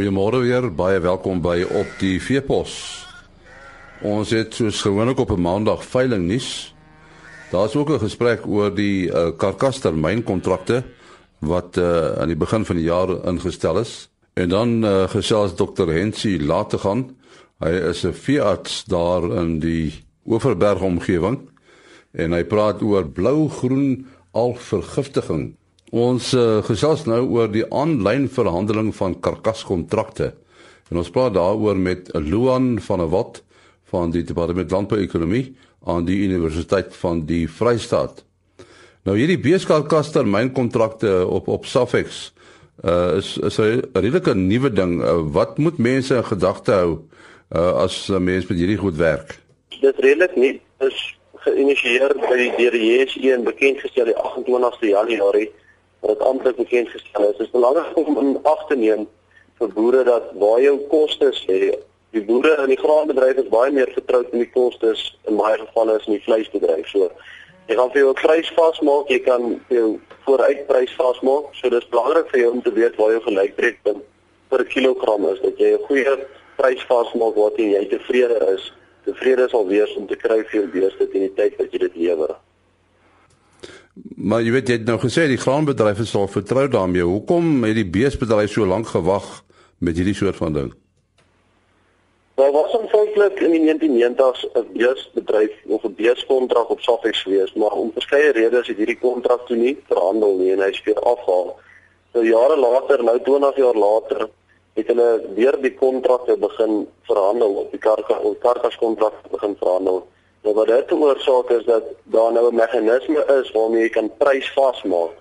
Goeiemôre weer, baie welkom by op die Veepos. Ons het soos gewoonlik op 'n Maandag veiling nuus. Daar's ook 'n gesprek oor die uh, karkastermynkontrakte wat uh, aan die begin van die jaar ingestel is. En dan uh, gesels Dr. Hensie later gaan. Hy is 'n veearts daar in die Oeverberg omgewing en hy praat oor blou-groen alvergiftiging. Ons uh, gesels nou oor die aanlyn verhandeling van karkaskontrakte. En ons praat daaroor met Luan van der Walt van die Departement Landbouekonomie aan die Universiteit van die Vrystaat. Nou hierdie beeskalkaster mynkontrakte op op Safex uh is is 'n redelike nuwe ding. Uh, wat moet mense in gedagte hou uh as mense met hierdie goed werk? Dit redelik nie is geïnisieer by die DRJSE en bekend gestel die 28ste Januarie wat amptelik bekend gestel is. Dit is belangrik om in ag te neem vir boere dat waar jou kostes lê die boere in die graanbedryf is baie meer vertroud met die kostes in baie gevalle as in die vleisbedryf. So jy gaan vir jou prys vasmaak, jy kan vir jou vooruitprys vasmaak. So dis belangrik vir jou om te weet waar jou gelykbreekpunt per kilogram is dat jy 'n goeie prys vasmaak wat jy tevrede is. Tevrede sal wees om te kry vir jou beeste teen die tyd wat jy dit lewer. Maar jy weet jy het nou gesê die graanbedryf is al vertrou daarmee. Hoekom het die beesbedryf so lank gewag met hierdie soort van ding? Daar was aanvanklik in die 1990s 'n beesbedryf of 'n beeskontrak op Safex gewees, maar om verskeie redes het hierdie kontrak toe nie verhandel nie en hy is weer afgehaal. So jare later, nou 20 jaar later, het hulle weer die kontrakte begin verhandel op die karkas kontrak begin verhandel. Nou wat dit veroorsaak is dat daar nou 'n meganisme is waarmee jy kan prys vasmaak.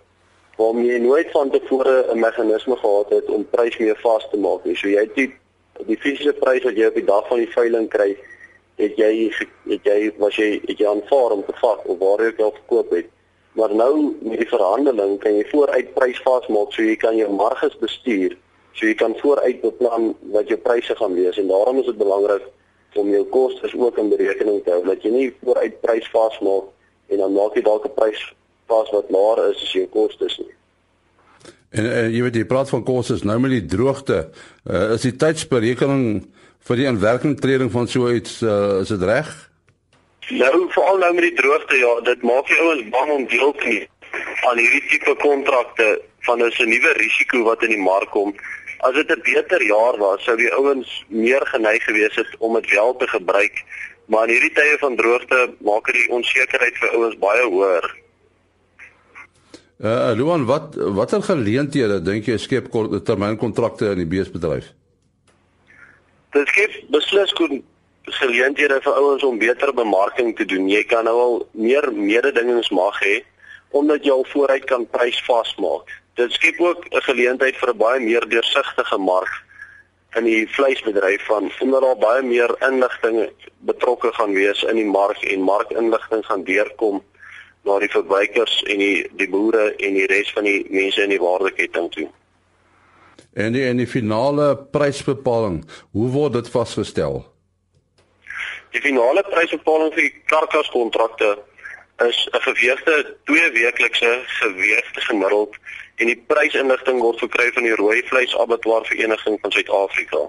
Waarmee jy nooit van tevore 'n meganisme gehad het om prys meer vas te maak nie. So jy het die die fisiese prys wat jy op die dag van die veiling kry, het jy het jy was jy het jy aanvaar om te vat of waar jy al verkoop het. Maar nou met die verhandeling kan jy vooruit prys vasmaak so jy kan jou marges bestuur. So jy kan vooruit beplan wat jou pryse gaan wees en daarom is dit belangrik om jou kostes ook in berekening te hou dat jy nie vooruit prys vasmaak en dan maak jy dalk 'n prys vas wat laer is as jou kostes nie. En uh, jy weet jy praat van kostes nou met die droogte. Uh, is die tydsberekening vir die inwerkingtreding van so iets uh, is dit reg? Nou veral nou met die droogte ja, dit maak die ouens bang om deel te neem aan hierdie tipe kontrakte van 'n nuwe risiko wat in die mark kom. As dit 'n beter jaar was, sou die ouens meer geneig gewees het om dit wel te gebruik. Maar in hierdie tye van droogte maak dit die onsekerheid vir ouens baie hoër. Uh Luan, wat watter geleenthede dink jy skep kort termynkontrakte in die beesbedryf? Dit skep beslis kon geleenthede vir ouens om beter bemarking te doen. Jy kan nou al meer mededingings mag hê omdat jy al vooruit kan prys vasmaak. Dit skep ook 'n geleentheid vir 'n baie meer deursigtige mark in die vleisbedryf van omdat daar baie meer inligting betrokke gaan wees in die mark en markinligting gaan deurkom na die verbruikers en die die boere en die res van die mense in die waardeketting toe. En die en die finale prysbepaling, hoe word dit vasgestel? Die finale prysbepaling vir die karkaskontrakte is 'n geweegde twee weeklikse geweegde gemiddeld en die prysinligting word verkry van die rooi vleis abattoir vereniging van Suid-Afrika.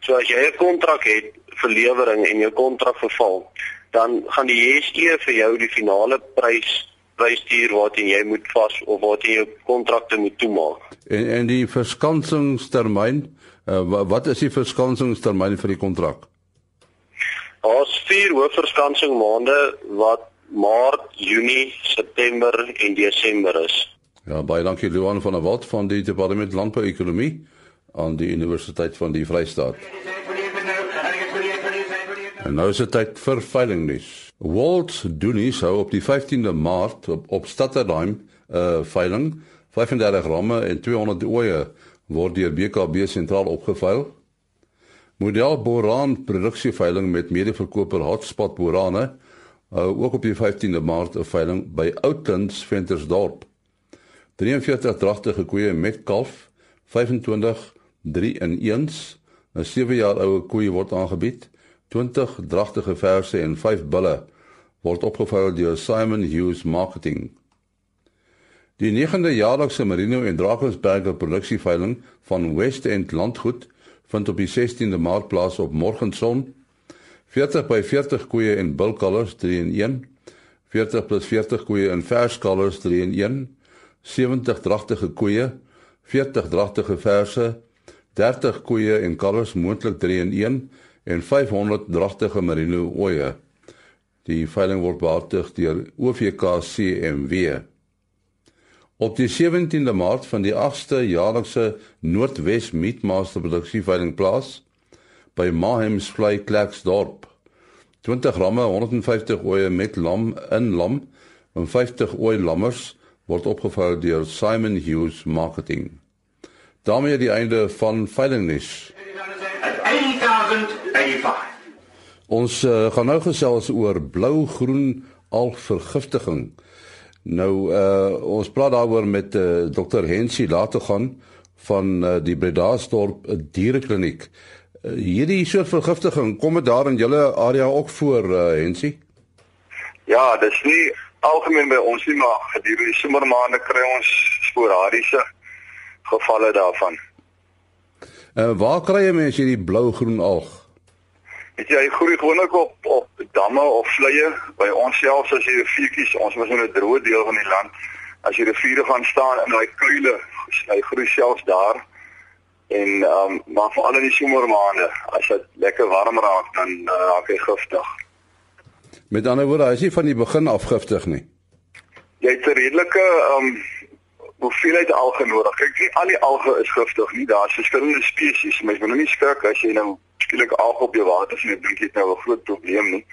So as jy 'n kontrak het vir lewering en jou kontrak verval, dan gaan die JSE vir jou die finale prys prys stuur wat jy moet vas of jy jou kontrakte moet toemaak. En en die verskanningstermyn, uh, wat is die verskanningstermyn vir die kontrak? Ons vier hoofverskansing maande wat Maart, Junie, September en Desember is. Ja, baie dankie Luan van der Walt van die Departement Landbouekonomie aan die Universiteit van die Vrystaat. En nou is dit tyd vir veiling nuus. Walt Dooney sou op die 15de Maart op, op Stadterheim 'n uh, eh, veiling 35 ramme en 200 oeye word deur BKB sentraal opgeveil. Model Boran produksieveiling met medeverkoper Hotspot Borane uh, ook op die 15de Maart 'n veiling by Outlands Ventersdorp. 43 dragtige koeie met kalf, 25 3 in 1, 'n 7 jaar oue koeie word aangebied. 20 dragtige verse en 5 bulle word opgevou deur Simon Hughes Marketing. Die 9de jaarlikse Merino en Drakensberger produksieveiling van West End Landgoed vind op die 16de Maart plaas op Morgenson. 40 by 40 koeie en bulkalvers 3 in 1. 40 plus 40 koeie en verskalvers 3 in 1. 70 dragtige koeie, 40 dragtige verse, 30 koeie en kalvers moontlik 3 in 1 en 500 dragtige merino ooe. Die veiling word behartig deur OVK CMW. Op die 17de Maart van die 8ste jaarlikse Noordwes Meatmaster produksieveiling plaas by Mahems Vlei Klerksdorp. 20 ramme 150 ooe met lam in lam en 50 ooi lammers word opgevou deur Simon Hughes Marketing. daarmee die einde van veilingnis. Ons uh, gaan nou gesels oor blou-groen algvergiftiging. Nou uh ons praat daaroor met uh, eh, Dr Hensie later gaan van uh, die Bredasdorp dierekliniek. Uh, hierdie soort vergiftiging kom dit daar in julle area ook voor uh, Hensie? Ja, dis nie algemeen by ons nie, maar gedurende die somermaande kry ons sporadiese gevalle daarvan. Uh waar kry jy mense hierdie blou-groen alg? Weet jy, groei gewoonlik op op damme of vleie by ons selfs as jy riviertjies, ons is in 'n droë deel van die land. As jy riviere gaan staan in daai kuile, hy groei selfs daar. En ehm um, maar veral in die somermaande, as dit lekker warm raak, dan uh, raak hy giftig. Met ander woorde, hy is nie van die begin af giftig nie. Jy het 'n redelike um, hoeveelheid alge nodig. Kyk, nie al die alge is giftig nie. Daar's verskillende spesies. Mens moet nou nie skrik as jy nou skielik alg op jou water sien, dink dit nou 'n groot probleem nie.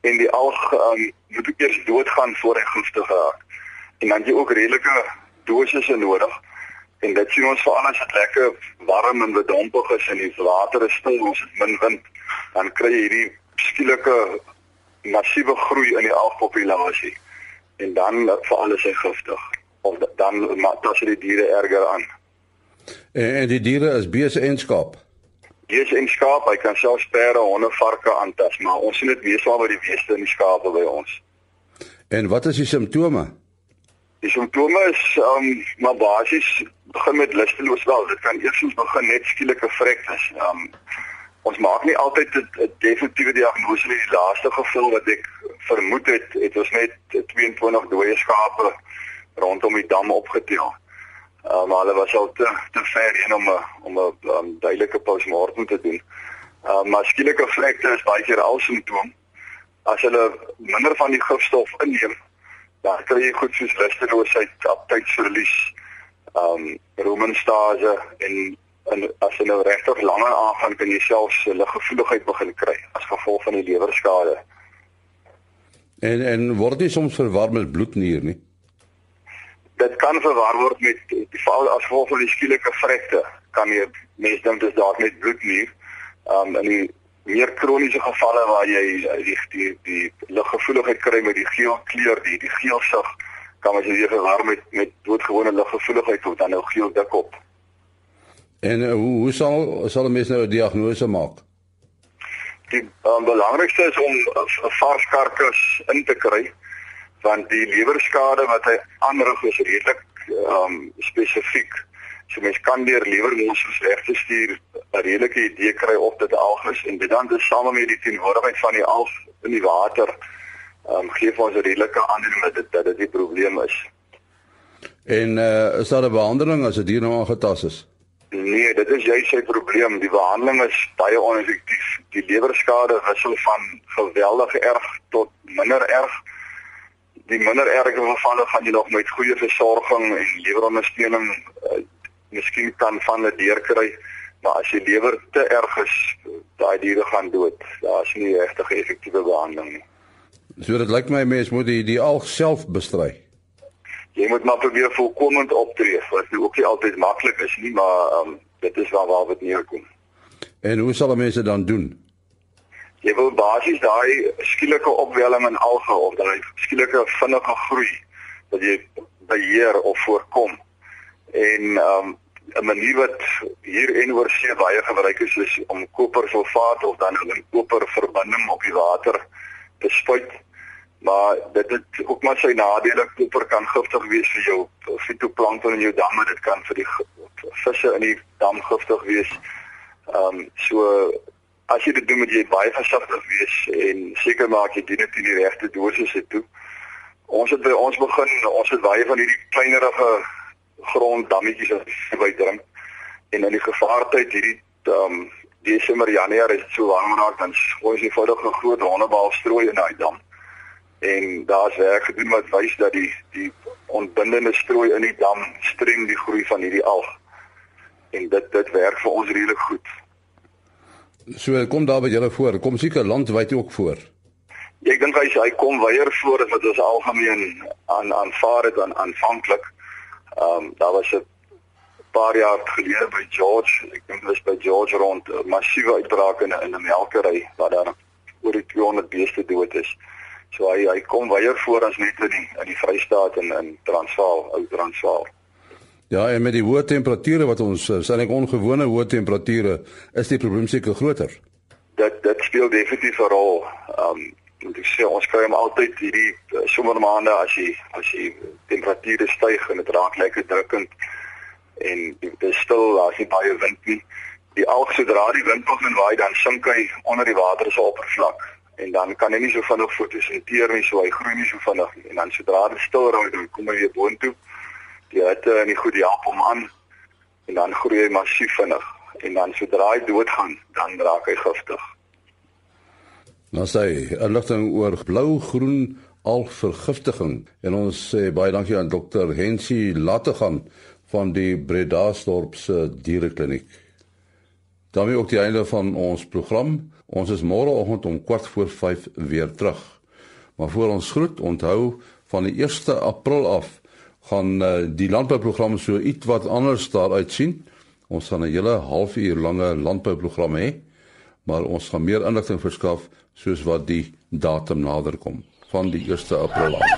En die alg um, moet eers doodgaan voor hy giftig raak. En dan jy ook redelike dosisse nodig. En dit sien ons veral as dit lekker warm en bedompig is en die water is stil, ons het min wind, dan kry jy hierdie skielike massiewe groei in die algpopulasie. En dan veral is hy giftig of dan maak dit die diere erger aan. En, en die diere is beeste en skaap. Dis in skaap, hy kan self perde, honde, varke aantas, maar ons sien dit meestal by die beeste en die skape by ons. En wat is die simptome? Die simptome is um maar basies begin met lusteloos wel. Dit kan eers begin net skielike vrektes. Um ons maak nie altyd 'n definitiewe diagnose nie. Die laaste geval wat ek vermoed het, het ons net 22 dooie skape rondom die dam opgetel. Uh, maar hulle was al te te ver heen om 'n om 'n um, duidelike postmortem te doen. Uh, maar skielike vlekte is baie keer al simptoom. As hulle minder van die gifstof inneem, dan kry jy goed soos lusteloosheid, aptytverlies, ehm um, rumenstase en en as jy nou regtig langer aangaan kan jy selfs liggevoeligheid begin kry as gevolg van die lewerskade. En en word jy soms verwar met bloednier nie? dit kan verwar word met die geval as gevolg van die skielike vrekte kan jy mense dink dit is dalk net bloednier. Um in die meer kroniese gevalle waar jy die die, die liggevoeligheid kry met die geel kleur, die die geelsig kan as jy weer verwar met met doodgewone liggevoeligheid tot dan nou geel dik op. En uh, hoe hoe sal sal 'n mens nou 'n diagnose maak? Die um, belangrikste is om 'n vars karkas in te kry want die lewerskade wat hy aanrig is redelik um spesifiek. So mens kan deur lewermosels reg te stuur 'n redelike idee kry of dit alg is en dit dan tesame met die teenwoordigheid van die alg in die water um gee vir ons 'n redelike aanduiding dat dit dat dit die probleem is. En uh is daar 'n behandeling as 'n dier nou aangetast is? Nee, dit is juist sy probleem. Die behandeling is baie oneffektief. Die lewerskade wissel van geweldig erg tot minder erg. Die minder erge gevalle gaan jy nog met goeie versorging en lewerondersteuning uh, miskien kan van dit deurkry maar as jy lewer te erg is daai diere gaan dood. Daar's nie regtig effektiewe behandeling nie. So dit lyk my mens moet die die alg self bestry jy moet maar probeer voorkomend optree wat ook nie altyd maklik is nie maar um, dit is waar waar dit neerkom en hoe sal mense dan doen jy wil basies daai skielike opwelling in alge of daai skielike vinnige groei wat jy beheer of voorkom. En um 'n manier wat hier en oor see baie gebruik is is om kopersulfaat of dan 'n koperverbinding op die water te spuit maar dit het ook maar sy nadele. Koper kan giftig wees vir jou fitoplankton in jou damme. Dit kan vir die visse in die dam giftig wees. Ehm um, so as jy dit doen moet jy baie versigtig wees en seker maak jy dien dit in die regte dosisse toe. Ons het by ons begin, ons het baie van hierdie kleinerige gronddammetjies wat by drink en in die gevaartyd hierdie ehm um, Desember Januarie is so warm raak dan gooi jy eenvoudig 'n groot hondebal strooi in daai dam. En daar's werk gedoen wat wys dat die die ontbindende strooi in die dam streng die groei van hierdie alg. En dit dit werk vir ons redelik goed. So kom daar by julle voor. Kom seker landwyd ook voor. Ek dink hy hy kom weier voor as wat ons algemeen aan aanvaar het aan aanvanklik. Ehm um, daar was 'n paar jaar gelede by George, ek dink dit was by George rond 'n massiewe uitbraak in 'n melkery waar daar oor die 200 beeste dood is. So hy hy kom weier voor as net in die in die Vrystaat en in Transvaal, ou Transvaal. Ja, en met die hoë temperature wat ons sien ek ongewone hoë temperature, is die probleem seker groter. Dit dit speel definitief 'n rol. Um moet ek sê ons kry hom altyd hierdie uh, somermaande as jy as jy temperature styg en dit raak lekker drukkend en dit is stil, daar's nie baie wind nie. Die alg sodra die wind begin waai, dan sink hy onder die water se oppervlak en dan kan hy nie so vinnig fotosinteer nie, so hy groei nie so vinnig nie. En dan sodra dit stil raak, dan kom hy weer boontoe die hitte en die goed help hom aan en dan groei hy massief vinnig en dan sodra hy doodgaan dan raak hy giftig. Nou sê inligting oor blou-groen algvergiftiging en ons sê baie dankie aan dokter Hensie Lattegan van die Bredasdorp se dierekliniek. Daarmee ook die einde van ons program. Ons is môreoggend om kwart voor 5 weer terug. Maar voor ons groet, onthou van die 1 April af gaan uh, die landbouprogram so iets wat anders daar uitsien. Ons gaan 'n hele halfuur lange landbouprogram hê, maar ons gaan meer inligting verskaf soos wat die datum nader kom van die 1 April af.